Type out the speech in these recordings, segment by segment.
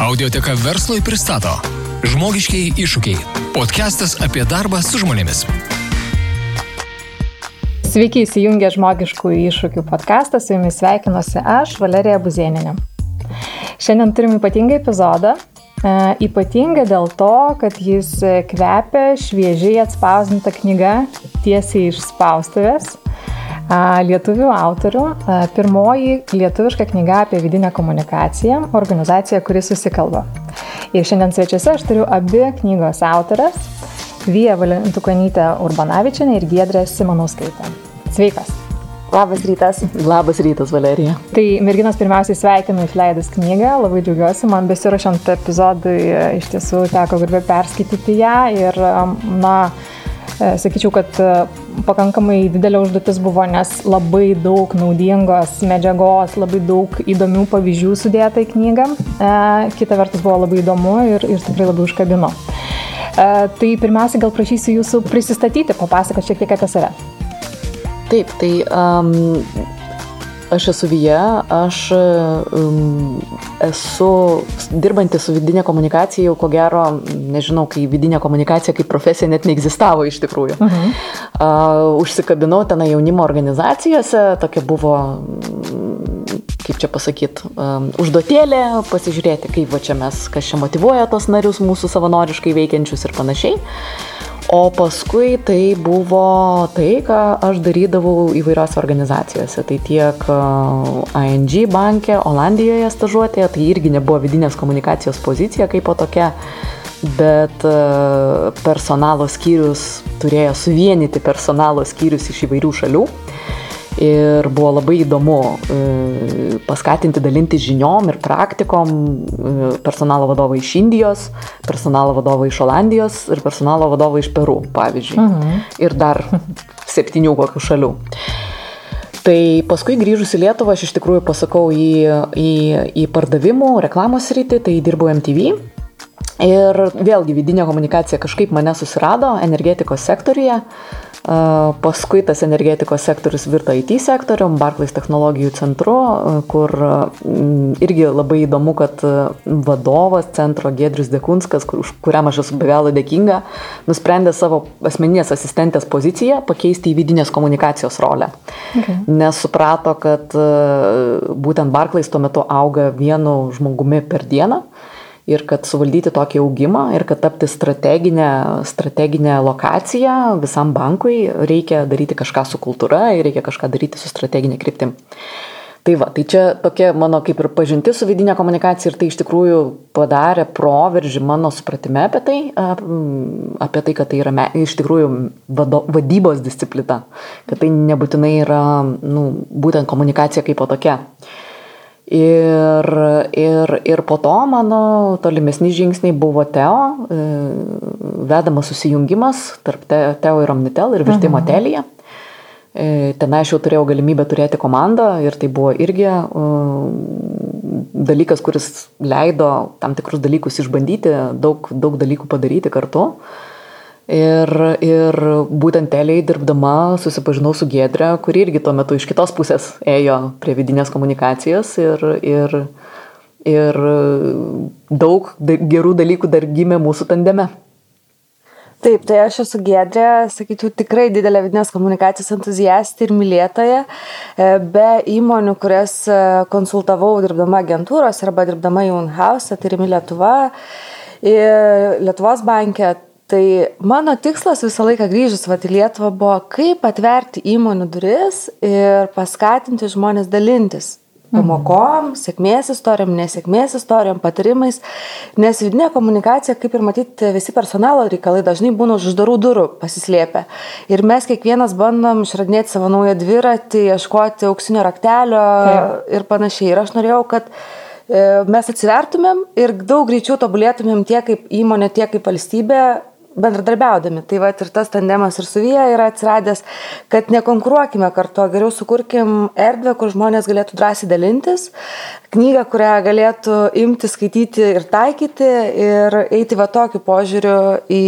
Audioteka verslui pristato Žmogiškiai iššūkiai. Podcastas apie darbą su žmonėmis. Sveiki įsijungę žmogiškų iššūkių podcastą, su jumis sveikinuosi aš, Valerija Buzieninė. Šiandien turim ypatingą epizodą. E, ypatinga dėl to, kad jis kvepia šviežiai atspausdinta knyga tiesiai iš spaustuvės lietuvių autorių. Pirmoji lietuviška knyga apie vidinę komunikaciją, organizacija, kuri susikalba. Ir šiandien svečiuose aš turiu abi knygos autorės - Vyja Valentukonytė Urbanavičianė ir Giedrė Simanauskaitė. Sveikas. Labas rytas. Labas rytas, Valerija. Tai merginos pirmiausiai sveikinu išleidus knygą, labai džiaugiuosi, man besirašant epizodui iš tiesų teko garbė perskaityti ją ir, na, E, sakyčiau, kad e, pakankamai didelė užduotis buvo, nes labai daug naudingos medžiagos, labai daug įdomių pavyzdžių sudėta į knygą. E, kita vertus buvo labai įdomu ir, ir tikrai labai užkabino. Tai pirmiausia, gal prašysiu jūsų prisistatyti, papasakoti šiek tiek apie save. Taip, tai um, Aš esu Vyja, aš um, esu dirbanti su vidinė komunikacija jau ko gero, nežinau, kai vidinė komunikacija kaip profesija net neegzistavo iš tikrųjų. Uh -huh. uh, užsikabinau ten jaunimo organizacijose, tokia buvo, kaip čia pasakyti, um, užduotėlė pasižiūrėti, kaip va čia mes, kas čia motivuoja tos narius mūsų savanoriškai veikiančius ir panašiai. O paskui tai buvo tai, ką aš darydavau įvairiose organizacijose. Tai tiek ING bankė, Olandijoje stažuotėje, tai irgi nebuvo vidinės komunikacijos pozicija kaip po tokia, bet personalo skyrius turėjo suvienyti personalo skyrius iš įvairių šalių ir buvo labai įdomu e, paskatinti dalinti žiniom ir praktikom e, personalo vadovai iš Indijos, personalo vadovai iš Olandijos ir personalo vadovai iš Peru, pavyzdžiui. Mhm. Ir dar septynių kokių šalių. Tai paskui grįžus į Lietuvą aš iš tikrųjų pasakau į, į, į pardavimų, reklamos rytį, tai dirbau MTV. Ir vėlgi vidinė komunikacija kažkaip mane susirado energetikos sektoriuje. Paskui tas energetikos sektorius virto IT sektorium, Barclays technologijų centru, kur irgi labai įdomu, kad vadovas centro Gedrius Dekunskas, kur, kuriam aš esu be galo dėkinga, nusprendė savo asmeninės asistentės poziciją pakeisti į vidinės komunikacijos rolę. Okay. Nes suprato, kad būtent Barclays tuo metu auga vienu žmogumi per dieną ir kad suvaldyti tokį augimą ir kad tapti strateginę, strateginę lokaciją visam bankui reikia daryti kažką su kultūra ir reikia kažką daryti su strateginė kryptim. Tai va, tai čia tokia mano kaip ir pažinti su vidinė komunikacija ir tai iš tikrųjų padarė proveržį mano supratime apie tai, apie tai, kad tai yra iš tikrųjų vado, vadybos disciplina, kad tai nebūtinai yra nu, būtent komunikacija kaip po tokia. Ir, ir, ir po to mano tolimesni žingsniai buvo Teo, e, vedamas susijungimas tarp Teo ir Omnitel ir vertimo mhm. telėje. Ten aš jau turėjau galimybę turėti komandą ir tai buvo irgi uh, dalykas, kuris leido tam tikrus dalykus išbandyti, daug, daug dalykų padaryti kartu. Uh, Ir, ir būtent teliai dirbdama susipažinau su Gedre, kuri irgi tuo metu iš kitos pusės ėjo prie vidinės komunikacijos ir, ir, ir daug gerų dalykų dar gimė mūsų tandeme. Taip, tai aš esu Gedrė, sakyčiau, tikrai didelė vidinės komunikacijos entuziastė ir mylėtoja. E, be įmonių, kurias e, konsultavau dirbdama agentūros arba dirbdama Jaunhouse, tai Rimi Lietuva, Lietuvos bankė, Tai mano tikslas visą laiką grįžus vat, į Lietuvą buvo, kaip atverti įmonių duris ir paskatinti žmonės dalintis pamokom, mhm. sėkmės istorijom, nesėkmės istorijom, patarimais, nes vidinė komunikacija, kaip ir matyti, visi personalo reikalai dažnai būna už uždarų durų pasislėpę. Ir mes kiekvienas bandom išradinėti savo naują dviratį, ieškoti auksinio raktelio Taip. ir panašiai. Ir aš norėjau, kad e, mes atsivertumėm ir daug greičiau tobulėtumėm tiek kaip įmonė, tiek kaip valstybė bendradarbiaudami. Tai va ir tas tandemas ir su Vyja yra atsiradęs, kad nekonkuruokime kartu, geriau sukurkim erdvę, kur žmonės galėtų drąsiai dalintis, knygą, kurią galėtų imti, skaityti ir taikyti ir eiti va tokiu požiūriu į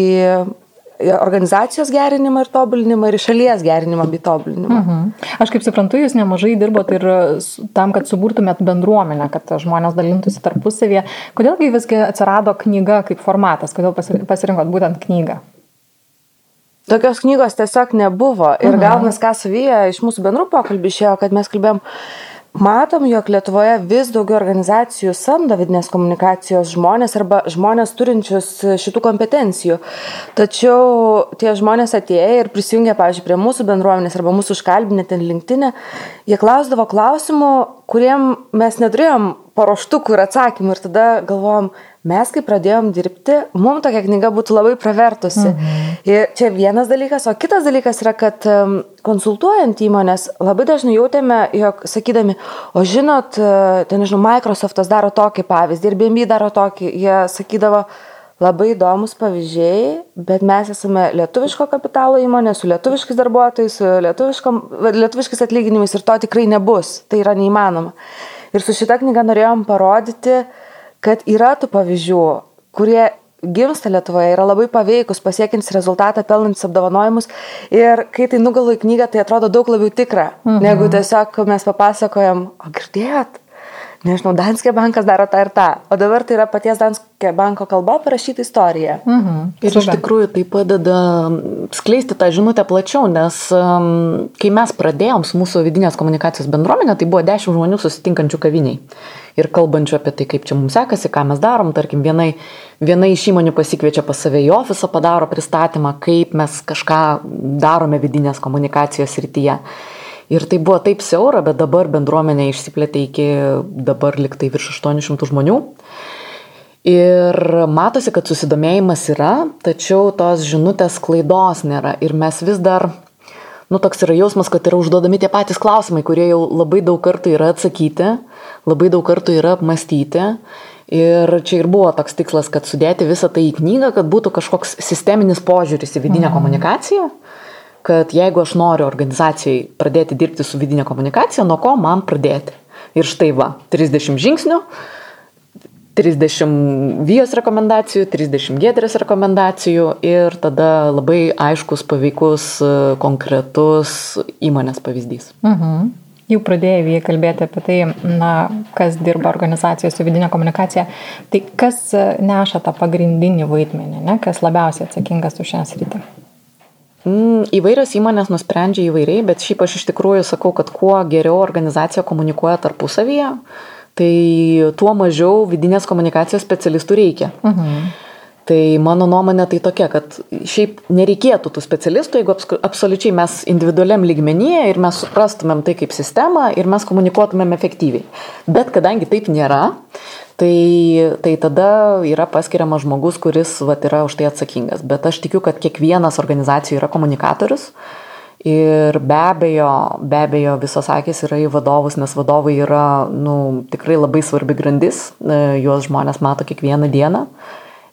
organizacijos gerinimą ir tobulinimą, ir šalies gerinimą bei tobulinimą. Mhm. Aš kaip suprantu, jūs nemažai dirbot ir tam, kad suburtumėt bendruomenę, kad žmonės dalintųsi tarpusavėje. Kodėlgi visgi atsirado knyga kaip formatas, kodėl pasirinkot būtent knygą? Tokios knygos tiesiog nebuvo. Ir mhm. gal mes ką savyje iš mūsų bendrų pokalbį išėjo, kad mes kalbėjom, Matom, jog Lietuvoje vis daugiau organizacijų samdo vidinės komunikacijos žmonės arba žmonės turinčius šitų kompetencijų. Tačiau tie žmonės atėję ir prisijungę, pavyzdžiui, prie mūsų bendruomenės arba mūsų užkalbinę ten linktinę, jie klausdavo klausimų, kuriem mes neturėjom paruoštukų ir atsakymų. Ir tada galvojom, mes kai pradėjom dirbti, mums tokia knyga būtų labai pravertusi. Mhm. Ir čia vienas dalykas, o kitas dalykas yra, kad konsultuojant įmonės labai dažnai jautėme, jog sakydami, o žinot, ten nežinau, Microsoftas daro tokį pavyzdį ir BMB daro tokį, jie sakydavo, labai įdomus pavyzdžiai, bet mes esame lietuviško kapitalo įmonė, su lietuviškais darbuotojais, su lietuviškais atlyginimais ir to tikrai nebus. Tai yra neįmanoma. Ir su šita knyga norėjom parodyti, kad yra tų pavyzdžių, kurie gimsta Lietuvoje, yra labai paveikus, pasiekintis rezultatą, pelnantis apdovanojimus. Ir kai tai nugalo į knygą, tai atrodo daug labiau tikra, mhm. negu tiesiog mes papasakojam, o girdėjot, nežinau, Danskė bankas daro tą ir tą, o dabar tai yra paties Danskė banko kalba parašyta istorija. Mhm. Ir iš tikrųjų tai padeda skleisti tą žinutę plačiau, nes um, kai mes pradėjom su mūsų vidinės komunikacijos bendruomenė, tai buvo dešimt žmonių susitinkančių kaviniai ir kalbančių apie tai, kaip čia mums sekasi, ką mes darom. Tarkim, vienai, viena iš įmonių pasikviečia pas save į ofisą, padaro pristatymą, kaip mes kažką darome vidinės komunikacijos rytyje. Ir tai buvo taip siaura, bet dabar bendruomenė išsiplėtė iki dabar liktai virš 800 žmonių. Ir matosi, kad susidomėjimas yra, tačiau tos žinutės klaidos nėra. Ir mes vis dar, nu toks yra jausmas, kad yra užduodami tie patys klausimai, kurie jau labai daug kartų yra atsakyti, labai daug kartų yra apmastyti. Ir čia ir buvo toks tikslas, kad sudėti visą tai į knygą, kad būtų kažkoks sisteminis požiūris į vidinę mhm. komunikaciją kad jeigu aš noriu organizacijai pradėti dirbti su vidinė komunikacija, nuo ko man pradėti. Ir štai va, 30 žingsnių, 30 vyjos rekomendacijų, 30 gėdrės rekomendacijų ir tada labai aiškus, paveikus, konkretus įmonės pavyzdys. Mhm. Jau pradėjai kalbėti apie tai, na, kas dirba organizacijos su vidinė komunikacija. Tai kas neša tą pagrindinį vaidmenį, ne? kas labiausiai atsakingas už šią sritį? Mm, įvairios įmonės nusprendžia įvairiai, bet šiaip aš iš tikrųjų sakau, kad kuo geriau organizacija komunikuoja tarpusavyje, tai tuo mažiau vidinės komunikacijos specialistų reikia. Mhm. Tai mano nuomonė tai tokia, kad šiaip nereikėtų tų specialistų, jeigu absoliučiai mes individualiam lygmenyje ir mes suprastumėm tai kaip sistemą ir mes komunikuotumėm efektyviai. Bet kadangi taip nėra, tai, tai tada yra paskiriamas žmogus, kuris vat, yra už tai atsakingas. Bet aš tikiu, kad kiekvienas organizacijų yra komunikatorius. Ir be abejo, be abejo, visos akis yra į vadovus, nes vadovai yra nu, tikrai labai svarbi grandis, e, juos žmonės mato kiekvieną dieną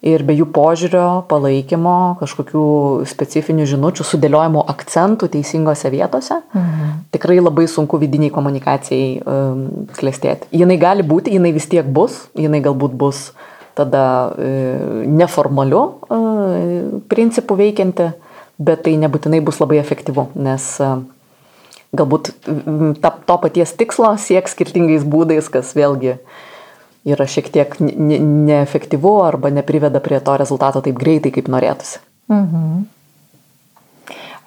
ir be jų požiūrio, palaikymo, kažkokių specifinių žinučių, sudėliojimo akcentų teisingose vietose, mhm. tikrai labai sunku vidiniai komunikacijai um, klestėti. Jinai gali būti, jinai vis tiek bus, jinai galbūt bus tada e, neformaliu e, principu veikianti, bet tai nebūtinai bus labai efektyvu, nes e, galbūt ta, to paties tikslo sieks skirtingais būdais, kas vėlgi yra šiek tiek neefektyvu arba nepriveda prie to rezultato taip greitai, kaip norėtųsi. Mhm.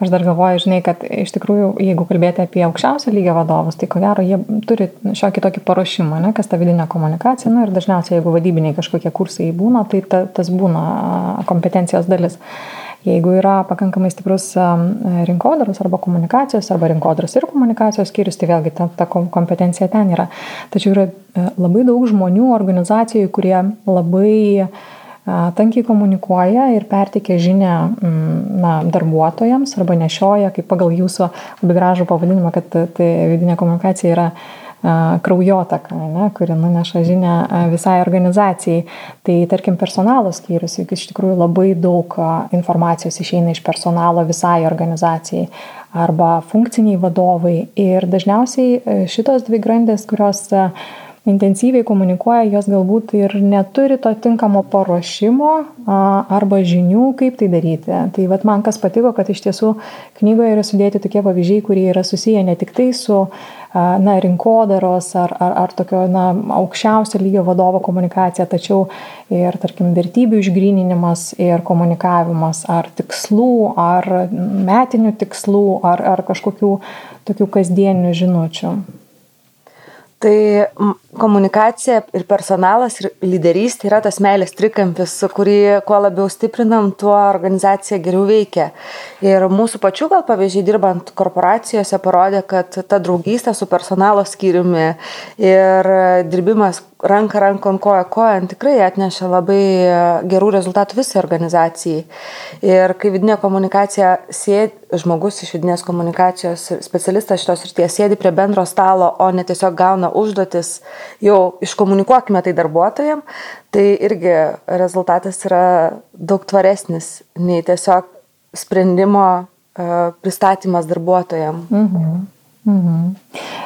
Aš dar galvoju, žinai, kad iš tikrųjų, jeigu kalbėti apie aukščiausio lygio vadovus, tai ko gero jie turi šiokį tokį paruošimą, ne, kas ta vidinė komunikacija. Na ir dažniausiai, jeigu vadybiniai kažkokie kursai būna, tai ta, tas būna kompetencijos dalis. Uh, Jeigu yra pakankamai stiprus rinkodaros arba komunikacijos, arba rinkodaros ir komunikacijos skyrius, tai vėlgi ta, ta kompetencija ten yra. Tačiau yra e, labai daug žmonių organizacijų, kurie labai tankiai komunikuoja ir pertikė žinę na, darbuotojams arba nešioja, kaip pagal jūsų labai gražų pavadinimą, kad tai vidinė komunikacija yra kraujotaka, ne, kuri nuneša žinę visai organizacijai. Tai tarkim personalo skyrius, juk iš tikrųjų labai daug informacijos išeina iš personalo visai organizacijai arba funkciniai vadovai. Ir dažniausiai šitos dvi grandės, kurios intensyviai komunikuoja, jos galbūt ir neturi to tinkamo paruošimo arba žinių, kaip tai daryti. Tai vat man kas patiko, kad iš tiesų knygoje yra sudėti tokie pavyzdžiai, kurie yra susiję ne tik tai su na, rinkodaros ar, ar, ar tokio na, aukščiausio lygio vadovo komunikacija, tačiau ir, tarkim, vertybių išgryninimas ir komunikavimas, ar tikslų, ar metinių tikslų, ar, ar kažkokių tokių kasdienių žinučių. Tai komunikacija ir personalas ir lyderystė yra tas meilės trikampis, kurį kuo labiau stiprinam, tuo organizacija geriau veikia. Ir mūsų pačių gal pavyzdžiai dirbant korporacijose parodė, kad ta draugystė su personalo skyriumi ir dirbimas ranka rankon koja kojan tikrai atneša labai gerų rezultatų visai organizacijai. Ir kai vidinė komunikacija sėdi, žmogus iš vidinės komunikacijos specialistas šitos ryties sėdi prie bendro stalo, o ne tiesiog gauna užduotis, jau iškomunikuokime tai darbuotojam, tai irgi rezultatas yra daug tvaresnis nei tiesiog sprendimo pristatymas darbuotojam. Mhm. Mhm.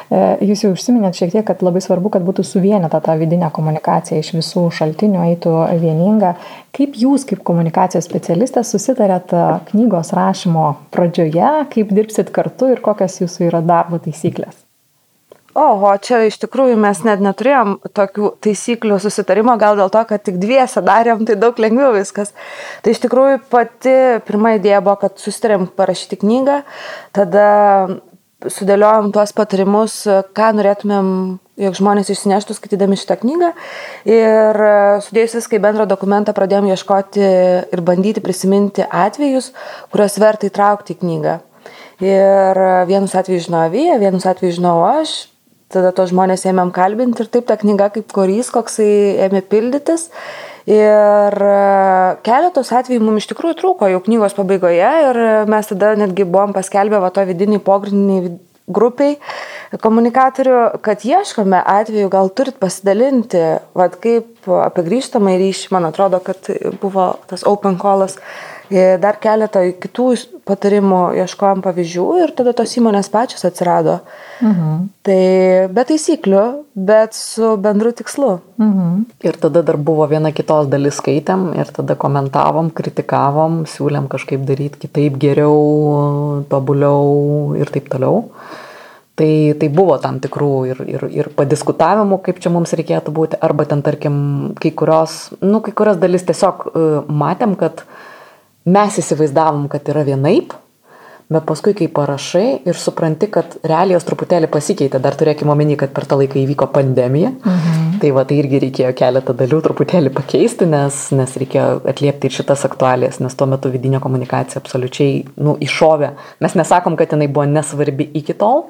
E, jūs jau užsiminėt šiek tiek, kad labai svarbu, kad būtų suvienita ta vidinė komunikacija iš visų šaltinių, eitų vieninga. Kaip jūs, kaip komunikacijos specialistas, susitarėt e, knygos rašymo pradžioje, kaip dirbsit kartu ir kokios jūsų yra darbo taisyklės? Oho, čia iš tikrųjų mes net neturėjom tokių taisyklių susitarimo, gal dėl to, kad tik dviese darėm, tai daug lengviau viskas. Tai iš tikrųjų pati pirma idėja buvo, kad susitarėm parašyti knygą, tada sudėliojom tuos patarimus, ką norėtumėm, jog žmonės išsineštų skaitydami šitą knygą. Ir e, sudėjus viską į bendrą dokumentą pradėjom ieškoti ir bandyti prisiminti atvejus, kuriuos verta įtraukti į knygą. Ir e, vienus atvejus žinojo Vyja, vienus atvejus žinau aš, tada tos žmonės ėmėm kalbinti ir taip ta knyga kaip korys, koksai ėmė pildytis. Ir e, keletos atvejų mums iš tikrųjų trūko jau knygos pabaigoje ir mes tada netgi buvom paskelbę va to vidinį pogrindinį grupiai komunikatorių, kad ieškome atveju, gal turit pasidalinti, vad kaip apie grįžtamą ryšį, man atrodo, kad buvo tas open callas dar keletą kitų patarimų ieškojom pavyzdžių ir tada tos įmonės pačios atsirado. Mhm. Tai be taisyklių, bet su bendru tikslu. Mhm. Ir tada dar buvo viena kitos dalis skaitėm ir tada komentavom, kritikavom, siūlėm kažkaip daryti kitaip, geriau, tobuliau ir taip toliau. Tai, tai buvo tam tikrų ir, ir, ir padiskutavimų, kaip čia mums reikėtų būti, arba ten, tarkim, kai kurios, nu, kai kurios dalis tiesiog uh, matėm, kad uh, mes įsivaizdavom, kad yra vienaip, bet paskui, kai parašai ir supranti, kad realijos truputėlį pasikeitė, dar turėkime omeny, kad per tą laiką įvyko pandemija, mhm. tai va, tai irgi reikėjo keletą dalių truputėlį pakeisti, nes, nes reikėjo atliepti ir šitas aktualijas, nes tuo metu vidinė komunikacija absoliučiai, nu, iššovė. Mes nesakom, kad jinai buvo nesvarbi iki tol,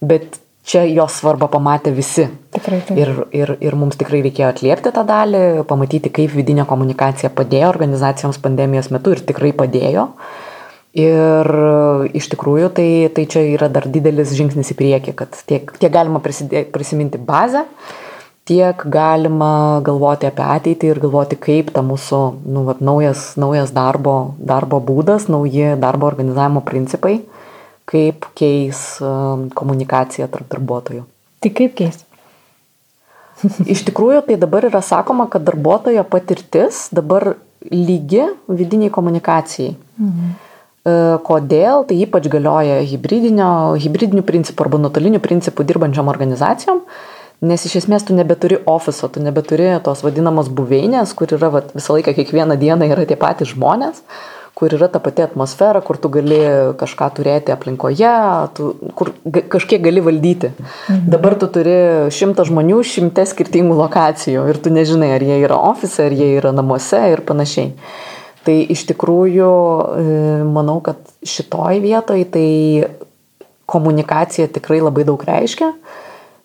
bet čia jos svarbą pamatė visi. Tikrai. Taip. Ir, ir, ir mums tikrai reikėjo atliepti tą dalį, pamatyti, kaip vidinė komunikacija padėjo organizacijoms pandemijos metu ir tikrai padėjo. Ir iš tikrųjų tai, tai čia yra dar didelis žingsnis į priekį, kad tiek, tiek galima prisidė, prisiminti bazę, tiek galima galvoti apie ateitį ir galvoti, kaip ta mūsų nu, vat, naujas, naujas darbo, darbo būdas, nauji darbo organizavimo principai kaip keis komunikacija tarp darbuotojų. Tai kaip keis? Iš tikrųjų, tai dabar yra sakoma, kad darbuotojo patirtis dabar lygi vidiniai komunikacijai. Mhm. E, kodėl? Tai ypač galioja hybridinių principų arba nuotolinių principų dirbančiam organizacijom, nes iš esmės tu nebeturi ofiso, tu nebeturi tos vadinamos buveinės, kur yra vat, visą laiką kiekvieną dieną yra tie patys žmonės, kur yra ta pati atmosfera, kur tu gali kažką turėti aplinkoje, tu, kur kažkiek gali valdyti. Mhm. Dabar tu turi šimtą žmonių, šimtę skirtingų lokacijų ir tu nežinai, ar jie yra ofise, ar jie yra namuose ir panašiai. Tai iš tikrųjų e, manau, kad šitoj vietoj tai komunikacija tikrai labai daug reiškia.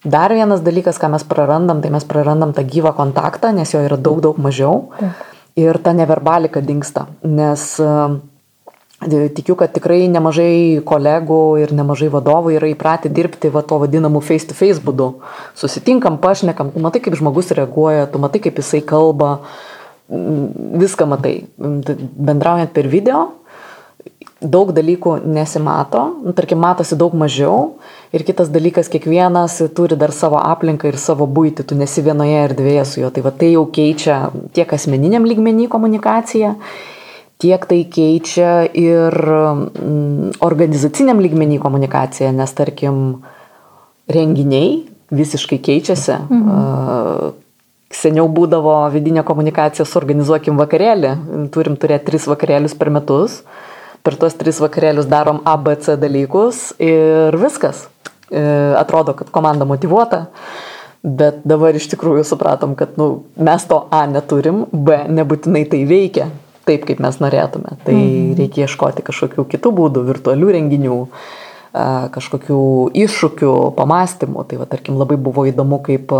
Dar vienas dalykas, ką mes prarandam, tai mes prarandam tą gyvą kontaktą, nes jo yra daug, daug mažiau. Taip ir ta neverbalika dinksta, nes e, tikiu, kad tikrai nemažai kolegų ir nemažai vadovų yra įpratę dirbti va to vadinamu face-to-face -face būdu. Susitinkam, pašnekam, tu matai, kaip žmogus reaguoja, tu matai, kaip jisai kalba, viską matai. Bendraujant per video, daug dalykų nesimato, nu, tarkim, matosi daug mažiau. Ir kitas dalykas, kiekvienas turi dar savo aplinką ir savo būti, tu nesi vienoje erdvėje su juo. Tai va tai jau keičia tiek asmeniniam lygmenį komunikaciją, tiek tai keičia ir mm, organizaciniam lygmenį komunikaciją, nes tarkim, renginiai visiškai keičiasi. Mhm. Seniau būdavo vidinė komunikacija, suorganizuokim vakarėlį, turim turėti tris vakarėlius per metus, per tuos tris vakarėlius darom ABC dalykus ir viskas. E, atrodo, kad komanda motivuota, bet dabar iš tikrųjų supratom, kad nu, mes to A neturim, B nebūtinai tai veikia taip, kaip mes norėtume. Tai mhm. reikia ieškoti kažkokių kitų būdų, virtualių renginių, kažkokių iššūkių, pamastymų. Tai va, tarkim, labai buvo įdomu, kaip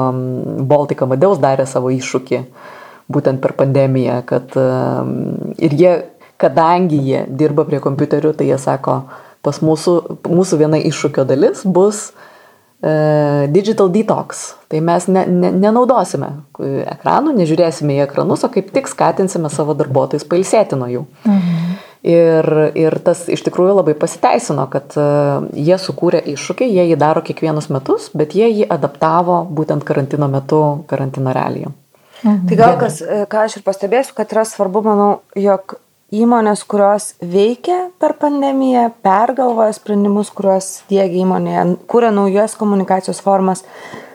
Baltika Madeus darė savo iššūkį būtent per pandemiją, kad ir jie, kadangi jie dirba prie kompiuterių, tai jie sako, pas mūsų, mūsų viena iššūkio dalis bus uh, digital detox. Tai mes ne, ne, nenaudosime ekranų, nežiūrėsime į ekranus, o kaip tik skatinsime savo darbuotojus pailsėti nuo jų. Mhm. Ir, ir tas iš tikrųjų labai pasiteisino, kad uh, jie sukūrė iššūkį, jie jį daro kiekvienus metus, bet jie jį adaptavo būtent karantino metu, karantino realijų. Mhm. Tai gal kas, e, ką aš ir pastebėsiu, kad yra svarbu, manau, jog įmonės, kurios veikia per pandemiją, pergalvoja sprendimus, kuriuos dėgia įmonėje, kūrė naujas komunikacijos formas,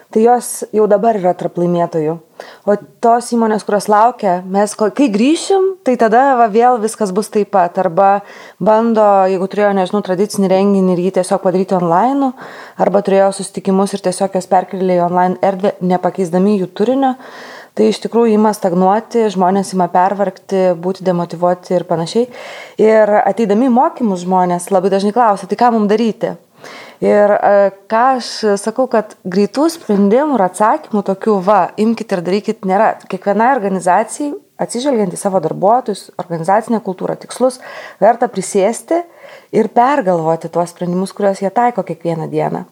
tai jos jau dabar yra tarp laimėtojų. O tos įmonės, kurios laukia, mes kai grįšim, tai tada va, vėl viskas bus taip pat. Arba bando, jeigu turėjo, nežinau, tradicinį renginį ir jį tiesiog padaryti online, arba turėjo susitikimus ir tiesiog jas perkelė į online erdvę, nepakeisdami jų turinio, tai iš tikrųjų ima stagnuoti, žmonės ima pervargti, būti demotivuoti ir panašiai. Ir ateidami mokymus žmonės labai dažnai klausia, tai ką mums daryti? Ir e, ką aš sakau, kad greitų sprendimų ir atsakymų tokių, va, imkite ir darykit, nėra. Kiekvienai organizacijai, atsižvelgiant į savo darbuotojus, organizacinę kultūrą, tikslus, verta prisėsti ir pergalvoti tuos sprendimus, kuriuos jie taiko kiekvieną dieną.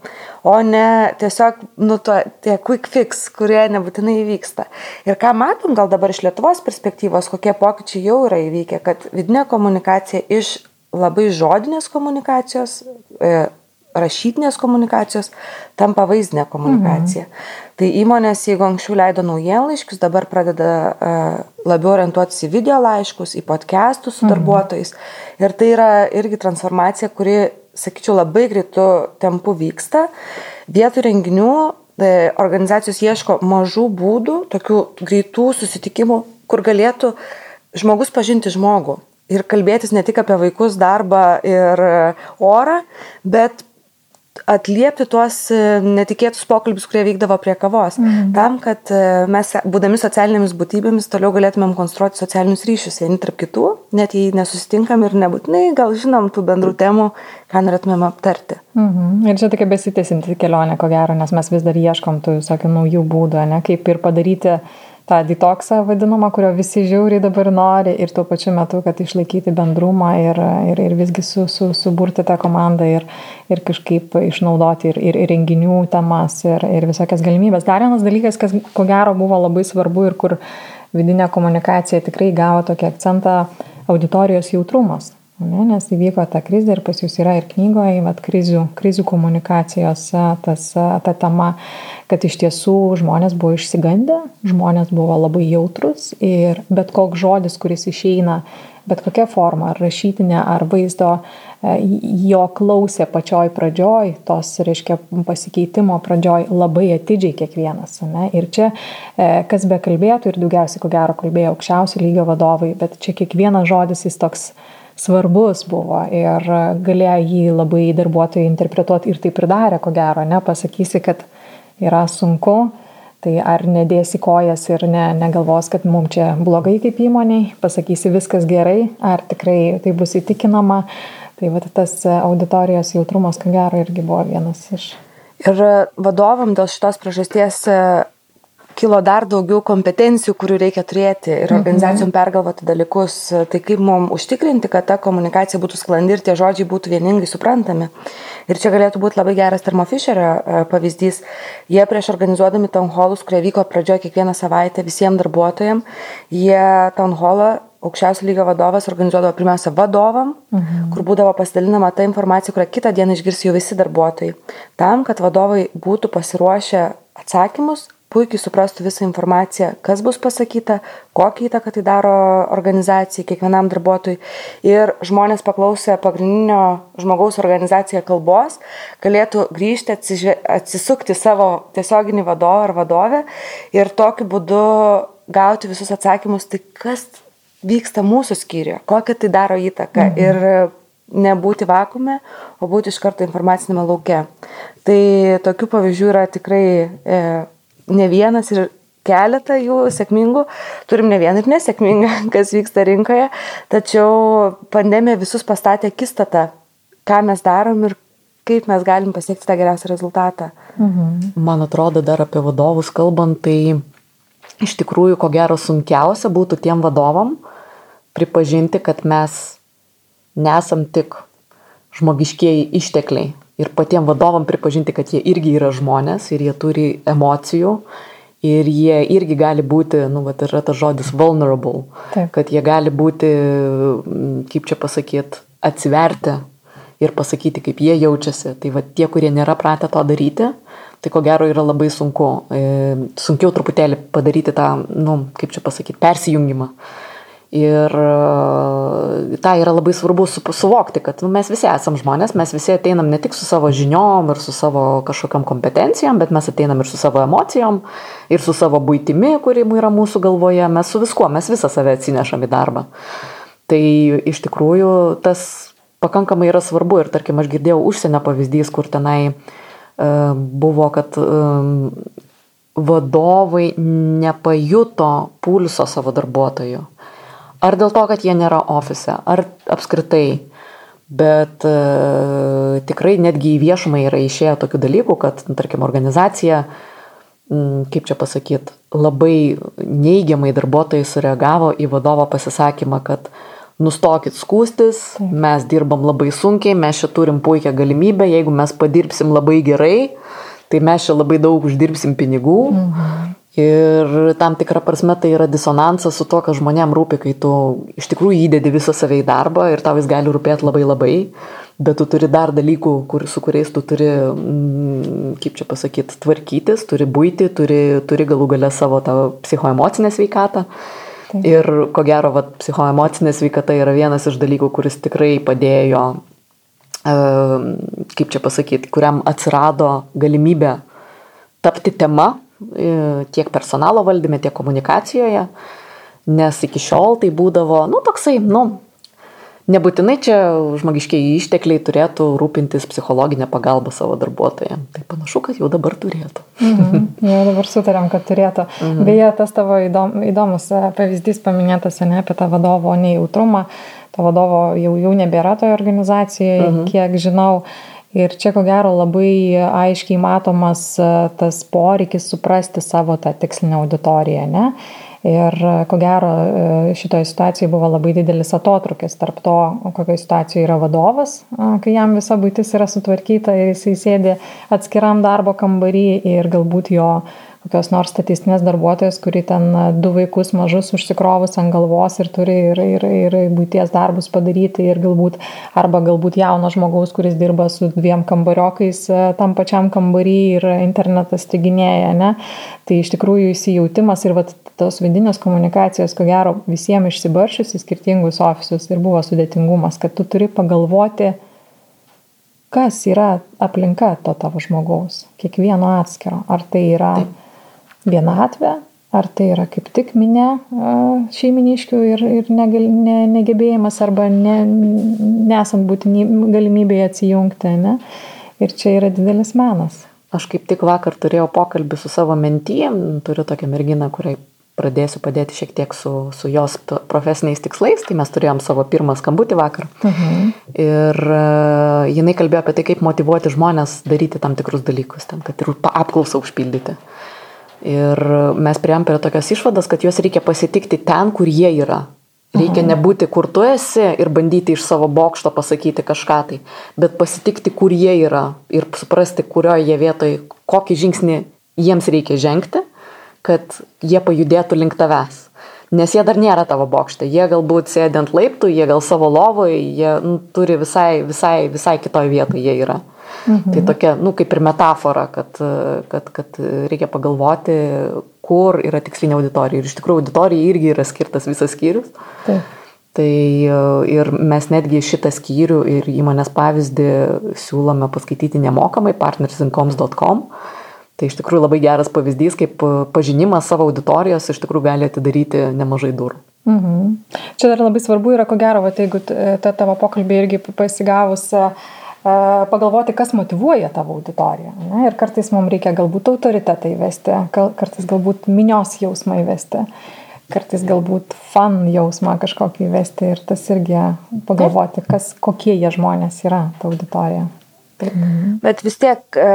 O ne tiesiog, nu, to, tie quick fix, kurie nebūtinai įvyksta. Ir ką matom gal dabar iš Lietuvos perspektyvos, kokie pokyčiai jau yra įvykę, kad vidinė komunikacija iš labai žodinės komunikacijos, e, rašytinės komunikacijos tampa vaizdinė komunikacija. Mhm. Tai įmonės, jeigu anksčiau leido naujienlaiškius, dabar pradeda uh, labiau orientuotis į video laiškus, į podcastus su mhm. darbuotojais. Ir tai yra irgi transformacija, kuri, sakyčiau, labai greitų tempų vyksta. Vietų renginių e, organizacijos ieško mažų būdų, tokių greitų susitikimų, kur galėtų žmogus pažinti žmogų ir kalbėtis ne tik apie vaikus, darbą ir orą, bet atliepti tuos e, netikėtus pokalbius, kurie vykdavo prie kavos. Mhm. Tam, kad e, mes, būdami socialinėmis būtybėmis, toliau galėtumėm konstruoti socialinius ryšius vieni tarp kitų, net jei nesusitinkam ir nebūtinai gal žinom tų bendrų temų, ką norėtumėm aptarti. Mhm. Ir čia tokia besitėsinti kelionė, ko gero, nes mes vis dar ieškom tų visokių naujų būdų, ne, kaip ir padaryti tą detoksą vadinamą, kurio visi žiauriai dabar nori ir tuo pačiu metu, kad išlaikyti bendrumą ir, ir, ir visgi su, su, suburti tą komandą ir, ir kažkaip išnaudoti ir, ir, ir renginių temas ir, ir visokias galimybės. Dar vienas dalykas, kas ko gero buvo labai svarbu ir kur vidinė komunikacija tikrai gavo tokį akcentą auditorijos jautrumas. Ne, nes įvyko ta krizė ir pas jūs yra ir knygoje, vat, krizių, krizių komunikacijos tas, ta tema, kad iš tiesų žmonės buvo išsigandę, žmonės buvo labai jautrus ir bet koks žodis, kuris išeina, bet kokia forma, ar rašytinė, ar vaizdo, e, jo klausė pačioj pradžioj, tos, reiškia, pasikeitimo pradžioj labai atidžiai kiekvienas. Ne? Ir čia, e, kas be kalbėtų, ir daugiausiai, ko gero, kalbėjo aukščiausio lygio vadovai, bet čia kiekvienas žodis jis toks svarbus buvo ir galėjo jį labai darbuotojai interpretuoti ir taip ir darė, ko gero, ne, pasakysi, kad yra sunku, tai ar nedėsi kojas ir ne, negalvos, kad mums čia blogai kaip įmoniai, pasakysi viskas gerai, ar tikrai tai bus įtikinama, tai va tas auditorijos jautrumas, ko gero, irgi buvo vienas iš. Ir vadovam dėl šitos priežasties kilo dar daugiau kompetencijų, kurių reikia turėti ir mhm. organizacijom pergalvoti dalykus. Tai kaip mums užtikrinti, kad ta komunikacija būtų sklandi ir tie žodžiai būtų vieningai suprantami. Ir čia galėtų būti labai geras Termo Fisherio e, pavyzdys. Jie prieš organizuodami town hallus, kurie vyko pradžioje kiekvieną savaitę visiems darbuotojams, jie town hallą aukščiausio lygio vadovas organizuodavo pirmiausia vadovam, mhm. kur būdavo pasidalinama ta informacija, kurią kitą dieną išgirs jau visi darbuotojai. Tam, kad vadovai būtų pasiruošę atsakymus, puikiai suprastų visą informaciją, kas bus pasakyta, kokią įtaką tai daro organizacijai, kiekvienam darbuotojui. Ir žmonės paklausę pagrindinio žmogaus organizacijoje kalbos galėtų grįžti, atsisukti savo tiesioginį vadovą ar vadovę ir tokiu būdu gauti visus atsakymus, tai kas vyksta mūsų skyriuje, kokią tai daro įtaką. Mhm. Ir nebūti vakume, o būti iš karto informacinėme lauke. Tai tokių pavyzdžių yra tikrai e, ne vienas ir keletą jų sėkmingų, turim ne vieną ir nesėkmingą, kas vyksta rinkoje, tačiau pandemija visus pastatė akistatą, ką mes darom ir kaip mes galim pasiekti tą geriausią rezultatą. Mhm. Man atrodo, dar apie vadovus kalbant, tai iš tikrųjų, ko gero, sunkiausia būtų tiem vadovam pripažinti, kad mes nesam tik žmogiškieji ištekliai, ir patiem vadovam pripažinti, kad jie irgi yra žmonės ir jie turi emocijų ir jie irgi gali būti, nu, va, yra tas žodis vulnerable, Taip. kad jie gali būti, kaip čia pasakyti, atsiverti ir pasakyti, kaip jie jaučiasi. Tai va tie, kurie nėra pratę to daryti, tai ko gero yra labai sunku. E, sunkiau truputėlį padaryti tą, nu, kaip čia pasakyti, persijungimą. Ir e, tą yra labai svarbu su, suvokti, kad nu, mes visi esam žmonės, mes visi ateinam ne tik su savo žiniom ir su savo kažkokiam kompetencijom, bet mes ateinam ir su savo emocijom, ir su savo būtimi, kuri yra mūsų galvoje, mes su viskuo, mes visą save atsinešam į darbą. Tai iš tikrųjų tas pakankamai yra svarbu ir tarkim aš girdėjau užsienio pavyzdys, kur tenai uh, buvo, kad um, vadovai nepajuto pulso savo darbuotojų Ar dėl to, kad jie nėra ofise, ar apskritai. Bet e, tikrai netgi į viešumą yra išėję tokių dalykų, kad, nu, tarkim, organizacija, m, kaip čia pasakyti, labai neigiamai darbuotojai sureagavo į vadovo pasisakymą, kad nustokit skūstis, mes dirbam labai sunkiai, mes čia turim puikią galimybę, jeigu mes padirbsim labai gerai, tai mes čia labai daug uždirbsim pinigų. Mhm. Ir tam tikrą prasme tai yra disonansas su to, kas žmonėm rūpi, kai tu iš tikrųjų įdedi visą save į darbą ir tau jis gali rūpėti labai labai, bet tu turi dar dalykų, kur, su kuriais tu turi, mm, kaip čia pasakyti, tvarkytis, turi būti, turi, turi galų galę savo tą psichoemocinę sveikatą. Taip. Ir ko gero, vat, psichoemocinė sveikata yra vienas iš dalykų, kuris tikrai padėjo, kaip čia pasakyti, kuriam atsirado galimybė tapti tema tiek personalo valdyme, tiek komunikacijoje, nes iki šiol tai būdavo, nu, toksai, nu, nebūtinai čia žmogiškiai ištekliai turėtų rūpintis psichologinę pagalbą savo darbuotojams. Tai panašu, kad jau dabar turėtų. Mhm. Jau dabar sutarėm, kad turėtų. Mhm. Beje, tas tavo įdom, įdomus e, pavyzdys paminėtas, ne apie tą vadovo nejautrumą. To vadovo jau, jau nebėra toje organizacijoje, mhm. kiek žinau. Ir čia ko gero labai aiškiai matomas e, tas poreikis suprasti savo tą tikslinę auditoriją. Ne? Ir e, ko gero e, šitoje situacijoje buvo labai didelis atotrukis tarp to, kokioje situacijoje yra vadovas, kai jam visa būtis yra sutvarkyta ir jisai sėdi atskiram darbo kambarį ir galbūt jo kokios nors statistinės darbuotojas, kuri ten du vaikus mažus užsikrovus ant galvos ir turi ir, ir, ir būties darbus padaryti ir galbūt, arba galbūt jauno žmogaus, kuris dirba su dviem kambariokais tam pačiam kambarį ir internetas tiginėja, ne? Tai iš tikrųjų įsijautimas ir vat, tos vidinės komunikacijos, ko gero, visiems išsibaršius į skirtingus ofisus ir buvo sudėtingumas, kad tu turi pagalvoti, kas yra aplinka to tavo žmogaus, kiekvieno atskiro. Ar tai yra Taip vienatvę, ar tai yra kaip tik minė šeiminiškių ir, ir negal, ne, negebėjimas arba ne, nesant būtinį galimybėje atsijungti. Ne? Ir čia yra didelis menas. Aš kaip tik vakar turėjau pokalbį su savo mentyjem, turiu tokią merginą, kuriai pradėsiu padėti šiek tiek su, su jos profesiniais tikslais, tai mes turėjom savo pirmą skambutį vakar. Mhm. Ir uh, jinai kalbėjo apie tai, kaip motivuoti žmonės daryti tam tikrus dalykus, ten, kad ir apklausą užpildyti. Uh Ir mes prieėm prie tokios išvados, kad juos reikia pasitikti ten, kur jie yra. Reikia mhm. nebūti, kur tu esi ir bandyti iš savo bokšto pasakyti kažką tai, bet pasitikti, kur jie yra ir suprasti, kurioje vietoje, kokį žingsnį jiems reikia žengti, kad jie pajudėtų link tavęs. Nes jie dar nėra tavo bokšte, jie galbūt sėdi ant laiptų, jie gal savo lovoje, jie nu, turi visai, visai, visai kitoje vietoje jie yra. Mhm. Tai tokia, nu, kaip ir metafora, kad, kad, kad reikia pagalvoti, kur yra tikslinė auditorija. Ir iš tikrųjų auditorija irgi yra skirtas visas skyrius. Taip. Tai ir mes netgi šitą skyrių ir įmonės pavyzdį siūlome paskaityti nemokamai partnersincoms.com. Tai iš tikrųjų labai geras pavyzdys, kaip pažinimas savo auditorijos iš tikrųjų gali atidaryti nemažai durų. Mhm. Čia dar labai svarbu yra, ko gero, va, jeigu ta tavo pokalbė irgi pasigavus, pagalvoti, kas motivuoja tavo auditoriją. Ne? Ir kartais mums reikia galbūt autoritetą įvesti, kartais galbūt minios jausmą įvesti, kartais galbūt fan jausmą kažkokį įvesti ir tas irgi pagalvoti, kas, kokie jie žmonės yra, ta auditorija. Mhm. Bet vis tiek e,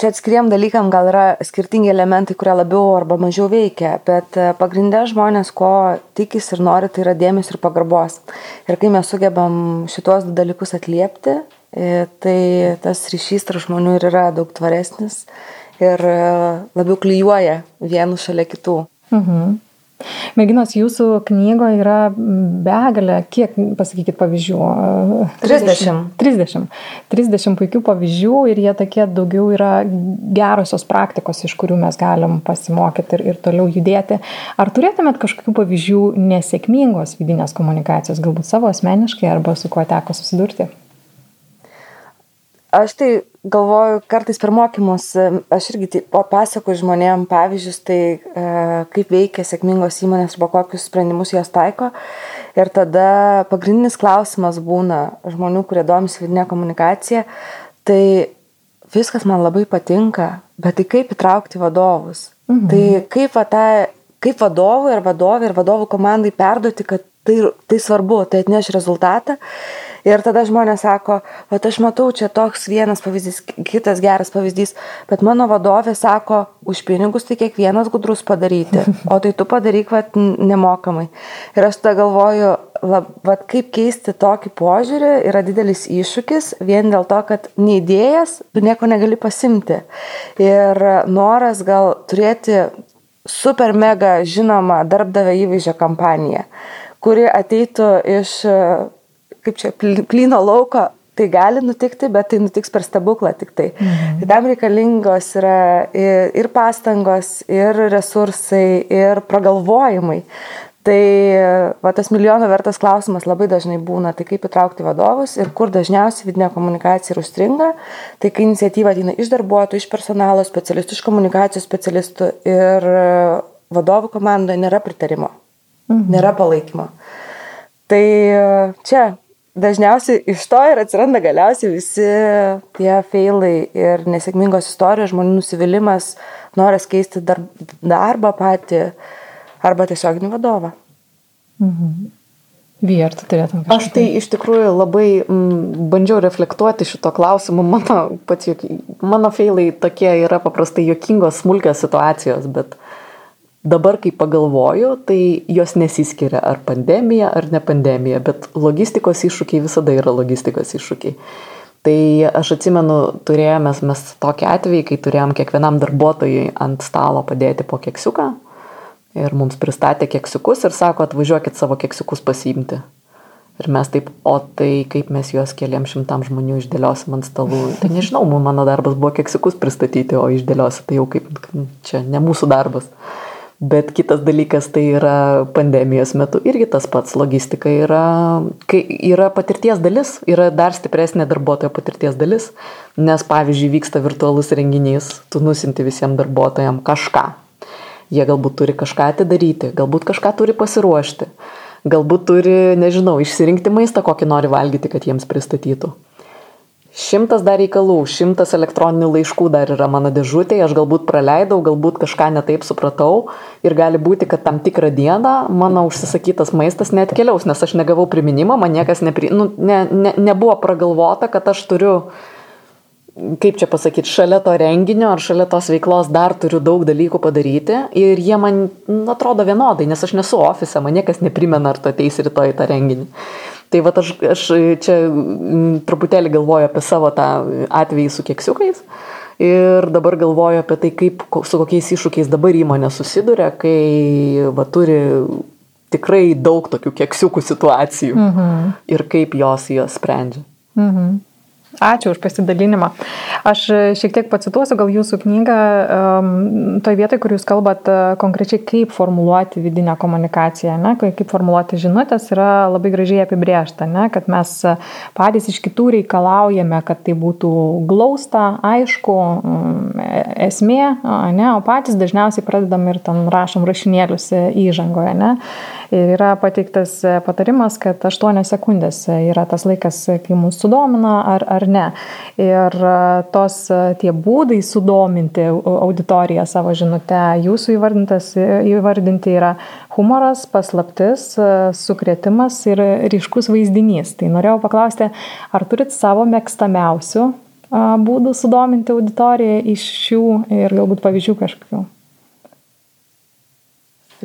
čia atskiriem dalykam gal yra skirtingi elementai, kurie labiau arba mažiau veikia, bet e, pagrindė žmonės, ko tikis ir nori, tai yra dėmesio ir pagarbos. Ir kai mes sugebam šitos du dalykus atliepti, e, tai tas ryšys tarp žmonių ir yra daug tvaresnis ir labiau klyjuoja vienų šalia kitų. Mhm. Merginos, jūsų knygoje yra begalė, kiek, pasakykit, pavyzdžių? 30. 30. 30 puikių pavyzdžių ir jie tokie daugiau yra gerosios praktikos, iš kurių mes galim pasimokyti ir, ir toliau judėti. Ar turėtumėt kažkokių pavyzdžių nesėkmingos vidinės komunikacijos, galbūt savo asmeniškai arba su kuo teko susidurti? Aš tai galvoju, kartais per mokymus, aš irgi pasakoju žmonėm pavyzdžius, tai e, kaip veikia sėkmingos įmonės arba kokius sprendimus jos taiko. Ir tada pagrindinis klausimas būna žmonių, kurie domisi vidinė komunikacija, tai viskas man labai patinka, bet tai kaip įtraukti vadovus. Mhm. Tai kaip, va, ta, kaip vadovui ir vadovui ir vadovų komandai perduoti, kad tai, tai svarbu, tai atneš rezultatą. Ir tada žmonės sako, o aš matau, čia toks vienas pavyzdys, kitas geras pavyzdys, bet mano vadovė sako, už pinigus tai kiekvienas gudrus padaryti, o tai tu padaryk vat, nemokamai. Ir aš tada galvoju, lab, vat, kaip keisti tokį požiūrį yra didelis iššūkis, vien dėl to, kad neįdėjęs, tu nieko negali pasimti. Ir noras gal turėti super mega žinomą darbdavę įvaizdžio kampaniją, kuri ateitų iš kaip čia, plyno lauko, tai gali nutikti, bet tai nutiks per stebuklą tik tai. Mhm. Tai tam reikalingos yra ir, pastangos, ir resursai, ir pragalvojimai. Tai va, tas milijono vertas klausimas labai dažnai būna, tai kaip įtraukti vadovus ir kur dažniausiai vidinė komunikacija ir užstringa. Tai kai iniciatyva ateina iš darbuotojų, iš personalo specialistų, iš komunikacijos specialistų ir vadovų komandoje nėra pritarimo, mhm. nėra palaikymo. Tai čia dažniausiai iš to ir atsiranda galiausiai visi tie feilai ir nesėkmingos istorijos, žmonių nusivylimas, noras keisti darb, darbą patį arba tiesioginį vadovą. Mhm. Vyr, tu turėtum kažką. Aš tai iš tikrųjų labai m, mm, bandžiau reflektuoti šito klausimu. Mano, pats, mano feilai tokie yra paprastai jokingos, smulkios situacijos, bet Dabar, kai pagalvoju, tai jos nesiskiria ar pandemija, ar ne pandemija, bet logistikos iššūkiai visada yra logistikos iššūkiai. Tai aš atsimenu, turėjome mes tokį atvejį, kai turėjom kiekvienam darbuotojui ant stalo padėti po keksiuką ir mums pristatė keksiukus ir sako, atvažiuokit savo keksiukus pasiimti. Ir mes taip, o tai kaip mes juos keliam šimtam žmonių išdėliosim ant stalų. Tai nežinau, mano darbas buvo keksiukus pristatyti, o išdėliosi tai jau kaip čia ne mūsų darbas. Bet kitas dalykas tai yra pandemijos metu irgi tas pats. Logistika yra, kai yra patirties dalis, yra dar stipresnė darbuotojo patirties dalis, nes pavyzdžiui vyksta virtualus renginys, tu nusinti visiems darbuotojams kažką. Jie galbūt turi kažką atidaryti, galbūt kažką turi pasiruošti, galbūt turi, nežinau, išsirinkti maistą, kokį nori valgyti, kad jiems pristatytų. Šimtas dar reikalų, šimtas elektroninių laiškų dar yra mano dėžutėje, aš galbūt praleidau, galbūt kažką netaip supratau ir gali būti, kad tam tikrą dieną mano užsisakytas maistas neatkeliaus, nes aš negavau priminimo, man niekas nepri... nu, ne, ne, nebuvo pragalvota, kad aš turiu, kaip čia pasakyti, šalia to renginio ar šalia tos veiklos dar turiu daug dalykų padaryti ir jie man nu, atrodo vienodai, nes aš nesu ofise, man niekas neprimena, ar tu ateisi rytoj į tą renginį. Tai va aš, aš čia mm, truputėlį galvoju apie savo tą atvejį su keksiukais ir dabar galvoju apie tai, kaip, su kokiais iššūkiais dabar įmonė susiduria, kai va, turi tikrai daug tokių keksiukų situacijų mhm. ir kaip jos juos sprendžia. Mhm. Ačiū už pasidalinimą. Aš šiek tiek pacituosiu gal jūsų knygą toje vietoje, kur jūs kalbat uh, konkrečiai, kaip formuluoti vidinę komunikaciją, ne, kaip formuluoti žinutės, yra labai gražiai apibriešta, ne, kad mes patys iš kitų reikalaujame, kad tai būtų glausta, aišku, esmė, ne, o patys dažniausiai pradedam ir ten rašom rašinėlius įžangoje. Ne. Ir yra pateiktas patarimas, kad 8 sekundės yra tas laikas, kai mūsų sudomina ar, ar ne. Ir tos tie būdai sudominti auditoriją savo žinutę, jūsų įvardinti yra humoras, paslaptis, sukretimas ir ryškus vaizdinys. Tai norėjau paklausti, ar turit savo mėgstamiausių būdų sudominti auditoriją iš šių ir galbūt pavyzdžių kažkokių?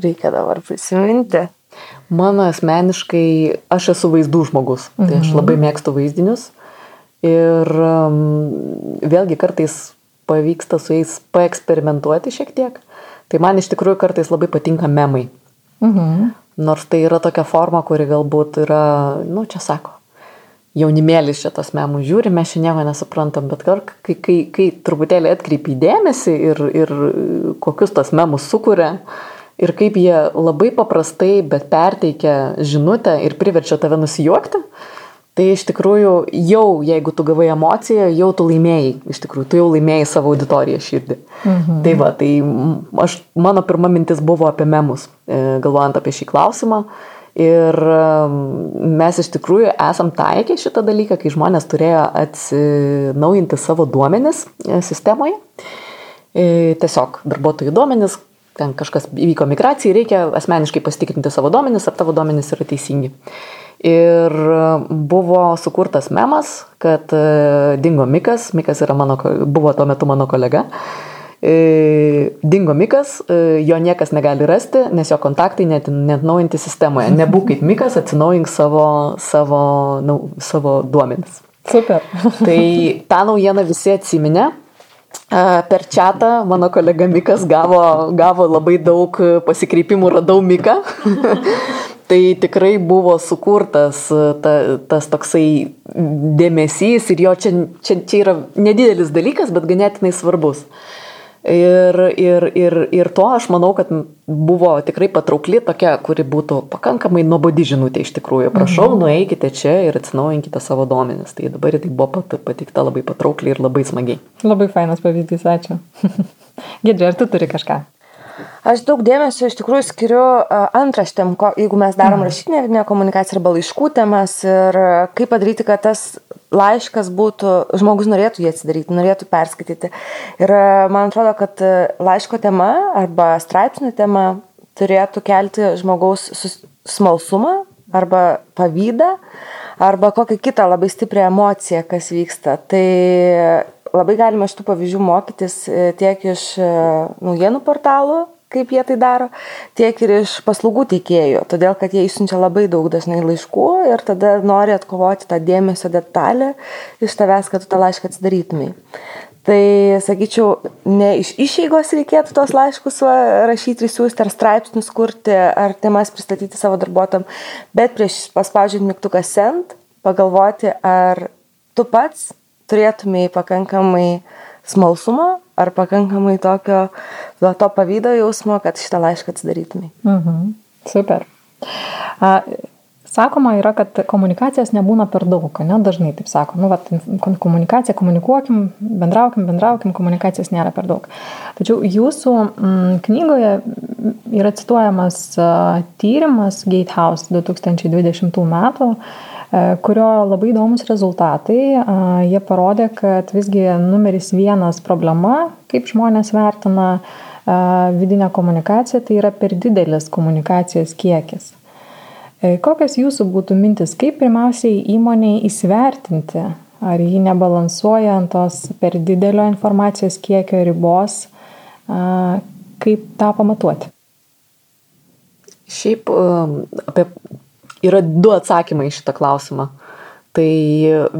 Reikia dabar prisiminti. Mano asmeniškai, aš esu vaizdų žmogus, tai aš labai mhm. mėgstu vaizdinius ir um, vėlgi kartais pavyksta su jais paeksperimentuoti šiek tiek. Tai man iš tikrųjų kartais labai patinka memai. Mhm. Nors tai yra tokia forma, kuri galbūt yra, nu čia sako, jaunimėlis čia tos memų žiūri, mes čia nieko nesuprantam, bet kai, kai, kai, kai truputėlį atkreipi dėmesį ir, ir kokius tos memus sukuria, uh, ir kaip jie labai paprastai, bet perteikia žinutę ir priverčia tave nusijuokti, tai iš tikrųjų jau, jeigu tu gavai emociją, jau tu laimėjai, iš tikrųjų, tu jau laimėjai savo auditoriją širdį. Mhm. Tai va, tai aš, mano pirma mintis buvo apie memus, e, galvojant apie šį klausimą. Ir mes iš tikrųjų esam taikę šitą dalyką, kai žmonės turėjo atsinaujinti savo duomenis e, sistemoje. E, tiesiog darbuotojų duomenis, ten kažkas įvyko migracijai, reikia asmeniškai pasitikrinti savo duomenis, ar tavo duomenis yra teisingi. Ir buvo sukurtas memas, kad e, dingo Mikas, Mikas mano, buvo tuo metu mano kolega, e, dingo Mikas, e, jo niekas negali rasti, nes jo kontaktai net, net naujinti sistemoje. Nebūk kaip Mikas, atsinaujink savo, savo, nu, savo duomenis. Super. tai tą naujieną visi atsiminė Per čatą mano kolega Mikas gavo, gavo labai daug pasikreipimų, radau Miką. tai tikrai buvo sukurtas ta, tas toksai dėmesys ir jo čia, čia, čia yra nedidelis dalykas, bet ganėtinai svarbus. Ir, ir, ir, ir to aš manau, kad buvo tikrai patraukli tokia, kuri būtų pakankamai nuobodi žinutė iš tikrųjų. Prašau, mhm. nueikite čia ir atsinaujinkite savo duomenis. Tai dabar tai buvo patikta labai patraukliai ir labai smagiai. Labai fainas pavyzdys, ačiū. Gedri, ar tu turi kažką? Aš daug dėmesio iš tikrųjų skiriu antraštėm, jeigu mes darom rašytinę komunikaciją arba laiškų temas ir kaip padaryti, kad tas laiškas būtų, žmogus norėtų jį atsidaryti, norėtų perskaityti. Ir man atrodo, kad laiško tema arba straipsnių tema turėtų kelti žmogaus smalsumą arba pavydą arba kokią kitą labai stiprią emociją, kas vyksta. Tai labai galima šitų pavyzdžių mokytis e, tiek iš e, naujienų portalų, kaip jie tai daro, tiek ir iš paslaugų teikėjų, todėl kad jie išsiunčia labai daug dažnai laiškų ir tada nori atkovoti tą dėmesio detalę iš tavęs, kad tu tą laišką atsidarytumai. Tai sakyčiau, ne iš išeigos reikėtų tos laiškus rašyti, siūsti ar straipsnius kurti, ar temas pristatyti savo darbuotam, bet prieš paspaudžiant mygtuką sent, pagalvoti, ar tu pats turėtumai pakankamai smalsumo ar pakankamai tokio to pavydo jausmo, kad šitą laišką atsidarytumai. Mhm. Super. A, sakoma yra, kad komunikacijos nebūna per daug, ne? Dažnai taip sako. Nu, vat, komunikacija, komunikuokim, bendraukim, bendraukim, komunikacijos nėra per daug. Tačiau jūsų m, mm, knygoje yra cituojamas a, tyrimas Gatehouse 2020 metų kurio labai įdomus rezultatai. Jie parodė, kad visgi numeris vienas problema, kaip žmonės vertina vidinę komunikaciją, tai yra per didelis komunikacijos kiekis. E, kokios jūsų būtų mintis, kaip pirmiausiai įmoniai įsivertinti, ar ji nebalansuoja ant tos per didelio informacijos kiekio ribos, kaip tą pamatuoti? Šiaip apie Yra du atsakymai į šitą klausimą. Tai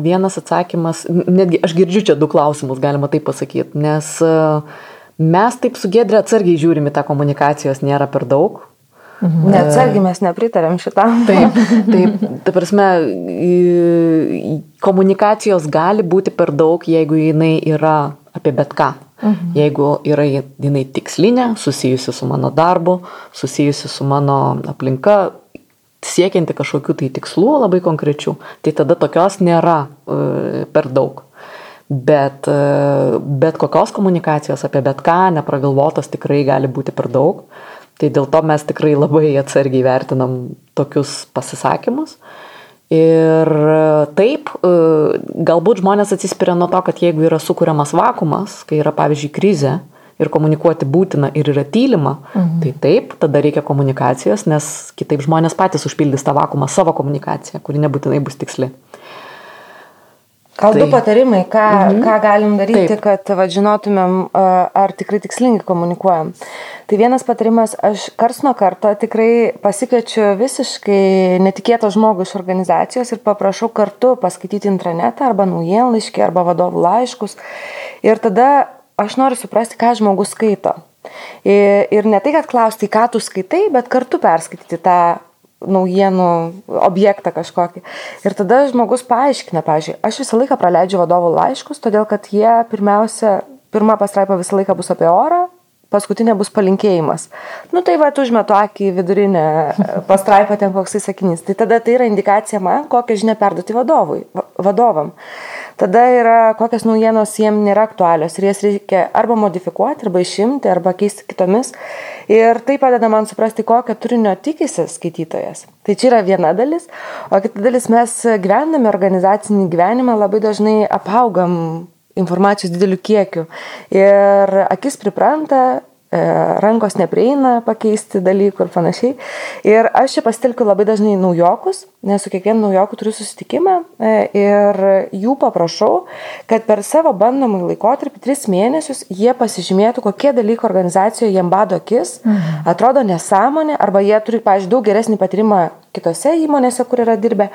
vienas atsakymas, netgi aš girdžiu čia du klausimus, galima taip pasakyti, nes e, mes taip sugėdrė atsargiai žiūrime tą komunikacijos nėra per daug, Mhm. Neatsargiai mes nepritarėm šitam. Taip, taip, ta prasme, komunikacijos gali būti per daug, jeigu jinai yra apie bet ką. Mhm. Jeigu yra jinai tikslinė, susijusi su mano darbu, susijusi su mano aplinka, siekianti kažkokių tai tikslų labai konkrečių, tai tada tokios nėra e, per daug. Bet, e, bet kokios komunikacijos apie bet ką nepragalvotos tikrai gali būti per daug. Tai dėl to mes tikrai labai atsargiai vertinam tokius pasisakymus. Ir taip, e, galbūt žmonės atsispiria nuo to, kad jeigu yra sukūriamas vakumas, kai yra pavyzdžiui krizė ir komunikuoti būtina ir yra tylima, mhm. tai taip, tada reikia komunikacijos, nes kitaip žmonės patys užpildys tą vakumą savo komunikaciją, kuri nebūtinai bus tiksli. Gal tai. du patarimai, ką, mhm. ką galim daryti, Taip. kad va, žinotumėm, ar tikrai tikslingai komunikuojam. Tai vienas patarimas, aš kars nuo karto tikrai pasikviečiu visiškai netikėtą žmogų iš organizacijos ir paprašau kartu paskaityti intranetą arba naujienlaiškį arba vadovų laiškus. Ir tada aš noriu suprasti, ką žmogus skaito. Ir, ir ne tai, kad klausti, ką tu skaitai, bet kartu perskaityti tą naujienų objektą kažkokį. Ir tada žmogus paaiškina, pažiūrėjau, aš visą laiką praleidžiu vadovų laiškus, todėl kad jie pirmiausia, pirma pastraipa visą laiką bus apie orą, paskutinė bus palinkėjimas. Nu tai va, užmetu akį vidurinę pastraipą ten koksai sakinys. Tai tada tai yra indikacija man, kokią žinią perduoti vadovui, vadovam. Tada yra, kokios naujienos jiem nėra aktualios ir jas reikia arba modifikuoti, arba išimti, arba keisti kitomis. Ir tai padeda man suprasti, kokio turinio tikisi skaitytojas. Tai čia yra viena dalis, o kita dalis mes gyvename organizacinį gyvenimą labai dažnai apaugam informacijos dideliu kiekiu. Ir akis pripranta, rankos neprieina pakeisti dalykų ir panašiai. Ir aš čia pasitelkiu labai dažnai naujokus, nes su kiekvienu naujoku turiu susitikimą e, ir jų paprašau, kad per savo bandomąjį laikotarpį, tris mėnesius, jie pasižymėtų, kokie dalykai organizacijoje jiem bado akis, mhm. atrodo nesąmonė, arba jie turi, pažiūrėjau, daug geresnį patyrimą kitose įmonėse, kur yra dirbę.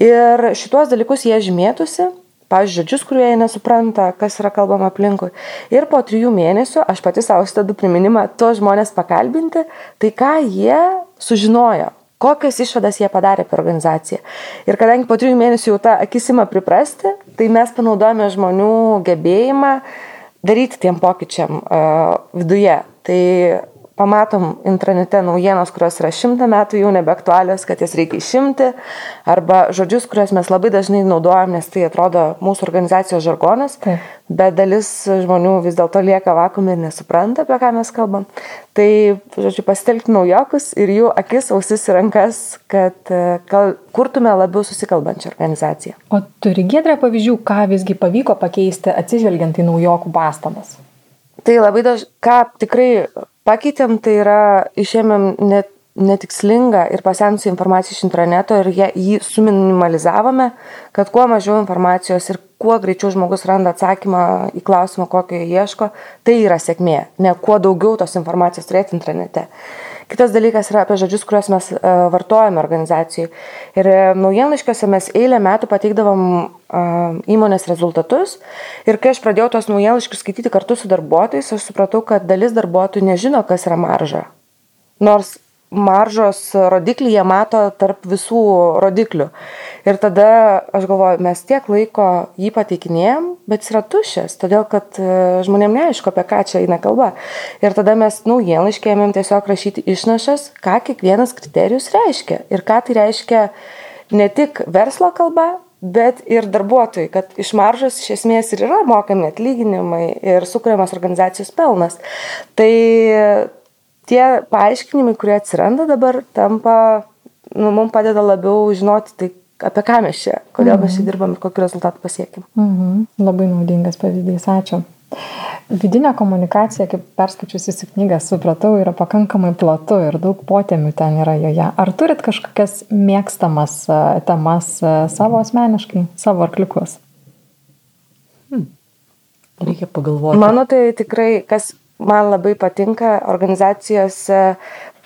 Ir šituos dalykus jie žymėtųsi pavyzdžiui, žodžius, kuriuo jie nesupranta, kas yra kalbama aplinkui. Ir po trijų mėnesių aš pati savo stedu priminimą tuos žmonės pakalbinti, tai ką jie sužinojo, kokias išvadas jie padarė per organizaciją. Ir kadangi po trijų mėnesių jau tą akisima priprasti, tai mes panaudojame žmonių gebėjimą daryti tiem pokyčiam uh, viduje. Tai pamatom intranete naujienos, kurios yra šimtą metų jau nebeaktualios, kad jas reikia išimti, arba žodžius, kuriuos mes labai dažnai naudojam, nes tai atrodo mūsų organizacijos žargonas, Taip. bet dalis žmonių vis dėlto lieka vakume ir nesupranta, apie ką mes kalbam. Tai, žodžiu, pasitelkti naujokus ir jų akis, ausis ir rankas, kad kal, kurtume labiau susikalbančią organizaciją. O turi gedrę pavyzdžių, ką visgi pavyko pakeisti atsižvelgiant į naujokų pastabas? Tai labai dažnai, ką tikrai pakeitėm, tai yra išėmėm net netikslingą ir pasenusią informaciją iš intraneto ir ją, jį suminimalizavome, kad kuo mažiau informacijos ir kuo greičiau žmogus randa atsakymą į klausimą, kokio jie ieško, tai yra sėkmė, ne kuo daugiau tos informacijos turėti intranete. Kitas dalykas yra apie žodžius, kuriuos mes uh, vartojame organizacijai. Ir uh, naujienlaiškiuose mes eilę metų pateikdavom uh, įmonės rezultatus. Ir kai aš pradėjau tos naujienlaiškius skaityti kartu su darbuotojais, aš supratau, kad dalis darbuotojų nežino, kas yra marža. Nors maržos rodiklį jie mato tarp visų rodiklių. Ir tada aš galvoju, mes tiek laiko jį pateikinėjom, bet jis yra tuščias, todėl kad e, žmonėm neaišku, apie ką čia eina kalba. Ir tada mes naujienlaiškėjom tiesiog rašyti išnašas, ką kiekvienas kriterijus reiškia. Ir ką tai reiškia ne tik verslo kalba, bet ir darbuotojai, kad iš maržos iš esmės ir yra mokami atlyginimai ir sukūriamas organizacijos pelnas. Tai tie paaiškinimai, kurie atsiranda dabar, tampa, nu, mums padeda labiau žinoti, tai apie ką mes čia, kodėl mhm. mes čia mhm. dirbam ir kokiu rezultatu pasiekim. Mhm. Labai naudingas pavyzdys, ačiū. Vidinė komunikacija, kaip perskaičiusi į knygą, supratau, yra pakankamai platu ir daug potėmių ten yra joje. Ar turit kažkokias mėgstamas e, temas e, savo asmeniškai, savo arkliukus? Hmm. Reikia pagalvoti. Mano tai tikrai, kas man labai patinka organizacijose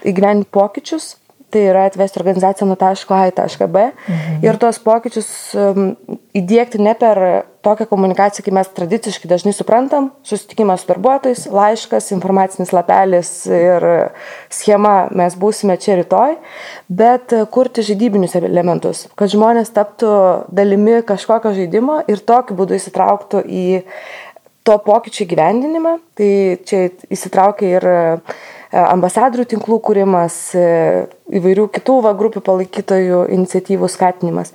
įgyventi pokyčius. Tai yra atvesti organizaciją nuo taško A į tašką B. Mhm. Ir tuos pokyčius um, įdėkti ne per tokią komunikaciją, kaip mes tradiciškai dažnai suprantam, susitikimas su darbuotojais, laiškas, informacinis lapelis ir schema, mes būsime čia rytoj, bet kurti žaidybinius elementus, kad žmonės taptų dalimi kažkokio žaidimo ir tokiu būdu įsitrauktų į to pokyčio gyvendinimą. Tai čia įsitraukia ir ambasadorių tinklų kūrimas, įvairių kitų va, grupių palaikytojų iniciatyvų skatinimas.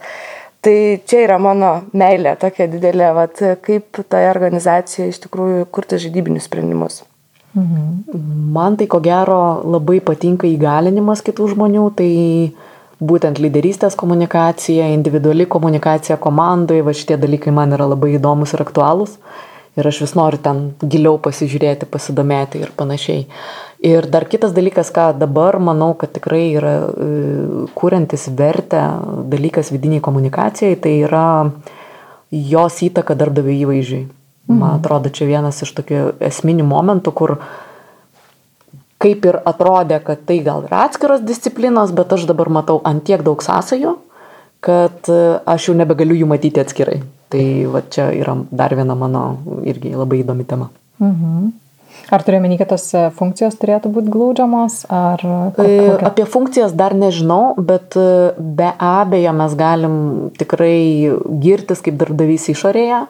Tai čia yra mano meilė tokia didelė, vat, kaip toje organizacijoje iš tikrųjų kurti žaidybinius sprendimus. Mhm. Man tai ko gero labai patinka įgalinimas kitų žmonių, tai būtent lyderystės komunikacija, individuali komunikacija komandai, va šitie dalykai man yra labai įdomus ir aktualūs ir aš vis noriu ten giliau pasižiūrėti, pasidomėti ir panašiai. Ir dar kitas dalykas, ką dabar manau, kad tikrai yra e, kūrintis vertę dalykas vidiniai komunikacijai, tai yra jos įtaka darbdavio įvaizdžiui. Mhm. Man atrodo, čia vienas iš tokių esminių momentų, kur kaip ir atrodė, kad tai gal yra atskiros disciplinos, bet aš dabar matau ant tiek daug sąsajų, kad e, aš jau nebegaliu jų matyti atskirai. Tai va čia yra dar viena mano irgi labai įdomi tema. Mhm. Ar turėjome menį, kad tos e, funkcijos turėtų būti glaudžiamos? Ar e, kokia? Apie funkcijas dar nežinau, bet be abejo mes galim tikrai girtis kaip darbdavys išorėje,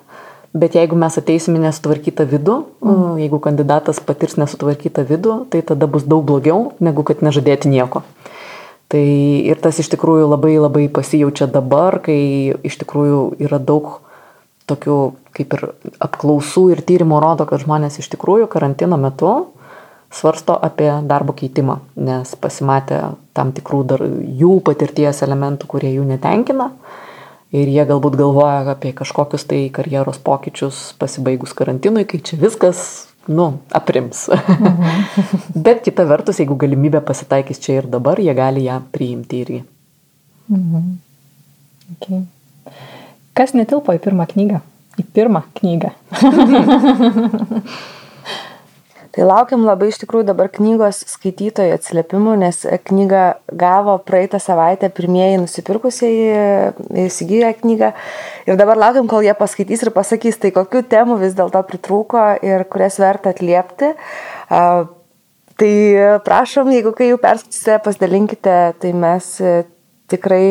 bet jeigu mes ateisime nesutvarkytą vidų, mm. jeigu kandidatas patirs nesutvarkytą vidų, tai tada bus daug blogiau, negu kad nežadėti nieko. Tai ir tas iš tikrųjų labai labai pasijaučia dabar, kai iš tikrųjų yra daug tokių kaip ir apklausų ir tyrimų rodo, kad žmonės iš tikrųjų karantino metu svarsto apie darbo keitimą, nes pasimatė tam tikrų dar jų patirties elementų, kurie jų netenkina. Ir jie galbūt galvoja apie kažkokius tai karjeros pokyčius pasibaigus karantinui, kai čia viskas, nu, aprims. Mhm. Bet kita vertus, jeigu galimybė pasitaikys čia ir dabar, jie gali ją priimti irgi. Mhm. Okay. Kas netilpo į pirmą knygą? Į pirmą knygą. Tai laukiam labai iš tikrųjų dabar knygos skaitytojų atsiliepimų, nes knygą gavo praeitą savaitę pirmieji nusipirkusieji įsigiję knygą. Ir dabar laukiam, kol jie paskaitys ir pasakys, tai kokiu temu vis dėlto pritrūko ir kurias verta atliepti. Tai prašom, jeigu kai jau perskaitysite, pasidalinkite, tai mes tikrai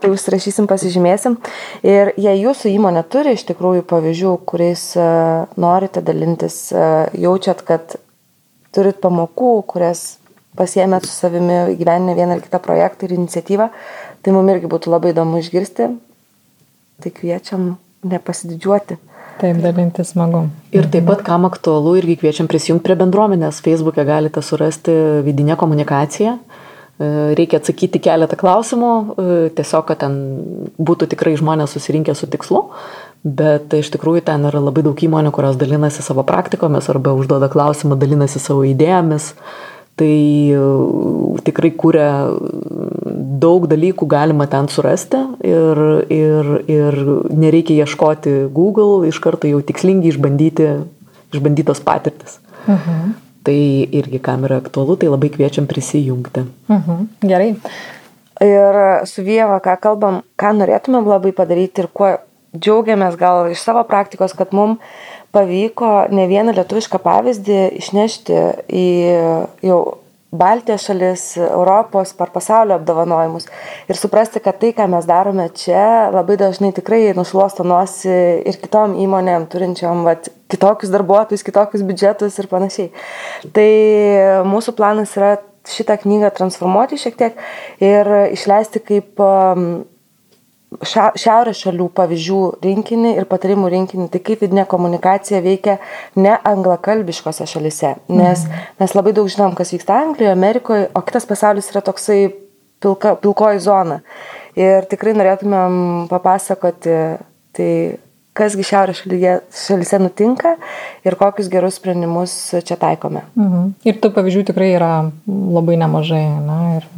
tai užsirašysim, pasižymėsim. Ir jei jūsų įmonė turi iš tikrųjų pavyzdžių, kuriais e, norite dalintis, e, jaučiat, kad turit pamokų, kurias pasiemėt su savimi gyvenime vieną ar kitą projektą ir iniciatyvą, tai mums irgi būtų labai įdomu išgirsti. Tai kviečiam nepasididžiuoti. Taip, dalintis smagu. Ir taip pat, kam aktualu, irgi kviečiam prisijungti prie bendruomenės. Facebook'e galite surasti vidinę komunikaciją. E, reikia atsakyti keletą klausimų, e, tiesiog, kad ten būtų tikrai žmonės susirinkę su tikslu, bet iš tikrųjų ten yra labai daug įmonių, kurios dalinasi savo praktikomis arba užduoda klausimą, dalinasi savo idėjomis. Tai e, tikrai kūrė daug dalykų galima ten surasti ir, ir, ir nereikia ieškoti Google, iš karto jau tikslingai išbandyti, išbandytos patirtis. Mhm. Tai irgi, kam yra aktualu, tai labai kviečiam prisijungti. Mhm, gerai. Ir su Vieva, ką kalbam, ką norėtumėm labai padaryti ir kuo džiaugiamės gal iš savo praktikos, kad mums pavyko ne vieną lietuvišką pavyzdį išnešti į jau Baltijos šalis, Europos, par pasaulio apdovanojimus ir suprasti, kad tai, ką mes darome čia, labai dažnai tikrai nušluosto nosi ir kitom įmonėm turinčiom vat, kitokius darbuotojus, kitokius biudžetus ir panašiai. Tai mūsų planas yra šitą knygą transformuoti šiek tiek ir išleisti kaip um, šiaurės šalių pavyzdžių rinkinį ir patarimų rinkinį, tai kaip vidinė komunikacija veikia ne anglakalbiškose šalise. Nes mm. mes labai daug žinom, kas vyksta Anglijoje, Amerikoje, o kitas pasaulis yra toksai pilka, pilkoji zona. Ir tikrai norėtumėm papasakoti, tai kasgi šiaurės šalyje, šalyse nutinka ir kokius gerus sprendimus čia taikome. Mhm. Ir tų pavyzdžių tikrai yra labai nemažai. Na, ir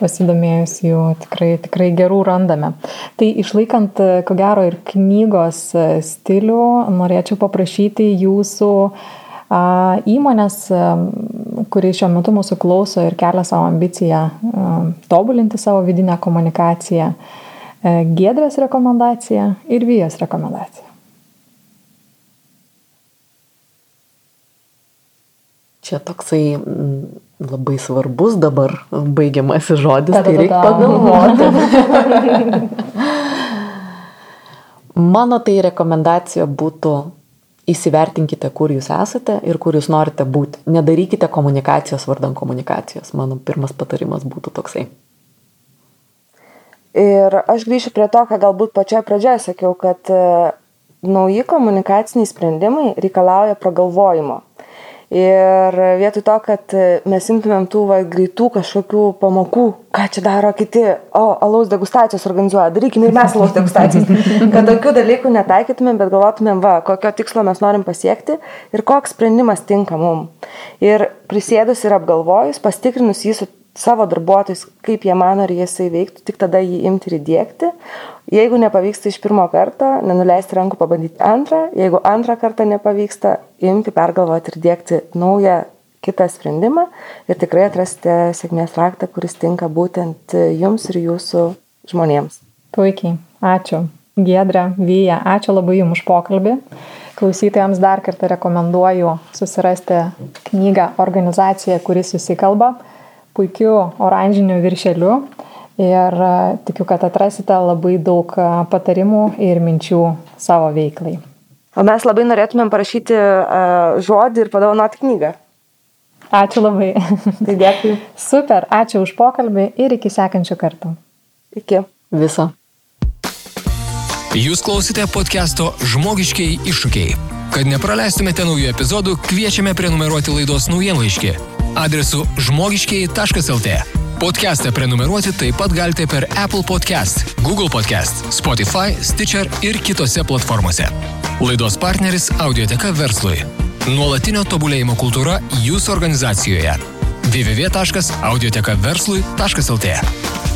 pasidomėjus jų tikrai, tikrai gerų randame. Tai išlaikant, ko gero, ir knygos stilių, norėčiau paprašyti jūsų įmonės, kuri šiuo metu mūsų klauso ir kelia savo ambiciją tobulinti savo vidinę komunikaciją. Gedrės rekomendacija ir Vyjas rekomendacija. Čia toksai labai svarbus dabar baigiamasis žodis, tai reikia pagalvoti. Mano tai rekomendacija būtų įsivertinkite, kur jūs esate ir kur jūs norite būti. Nedarykite komunikacijos vardan komunikacijos. Mano pirmas patarimas būtų toksai. Ir aš grįšiu prie to, ką galbūt pačioje pradžioje sakiau, kad e, nauji komunikaciniai sprendimai reikalauja pragalvojimo. Ir vietoj to, kad mes imtumėm tų va, greitų kažkokių pamokų, ką čia daro kiti, o, alaus degustacijos organizuoja, darykime ir mes alaus degustacijas, kad tokių dalykų netaikytumėm, bet galvotumėm, va, kokio tikslo mes norim pasiekti ir koks sprendimas tinka mum. Ir prisėdus ir apgalvojus, pastikrinus jį su savo darbuotojus, kaip jie mano, ar jisai veiktų, tik tada jį imti ir įdėkti. Jeigu nepavyksta iš pirmo karto, nenuleisti rankų, pabandyti antrą. Jeigu antrą kartą nepavyksta, imti, pergalvoti ir dėkti naują kitą sprendimą ir tikrai atrasite sėkmės raktą, kuris tinka būtent jums ir jūsų žmonėms. Puikiai, ačiū. Gedra, Vyja, ačiū labai Jums už pokalbį. Klausytojams dar kartą rekomenduoju susirasti knygą Organizacija, kuris susikalba puikiu oranžiniu viršeliu ir e, tikiu, kad atrasite labai daug e, patarimų ir minčių savo veiklai. O mes labai norėtumėm parašyti uh, žodį ir padovanoti knygą. Ačiū labai. Tai dėkui. Super, ačiū už pokalbį ir iki sekančių kartų. Iki. Viso. Jūs klausite podcast'o Žmogiškiai iššūkiai. Kad nepraleistumėte naujų epizodų, kviečiame prenumeruoti laidos naujienlaiškį adresu žmogiškiai.lt. Podcast'ą prenumeruoti taip pat galite per Apple Podcast, Google Podcast, Spotify, Stitcher ir kitose platformose. Laidos partneris Audioteka verslui. Nuolatinio tobulėjimo kultūra jūsų organizacijoje. www.audiotekaverslui.lt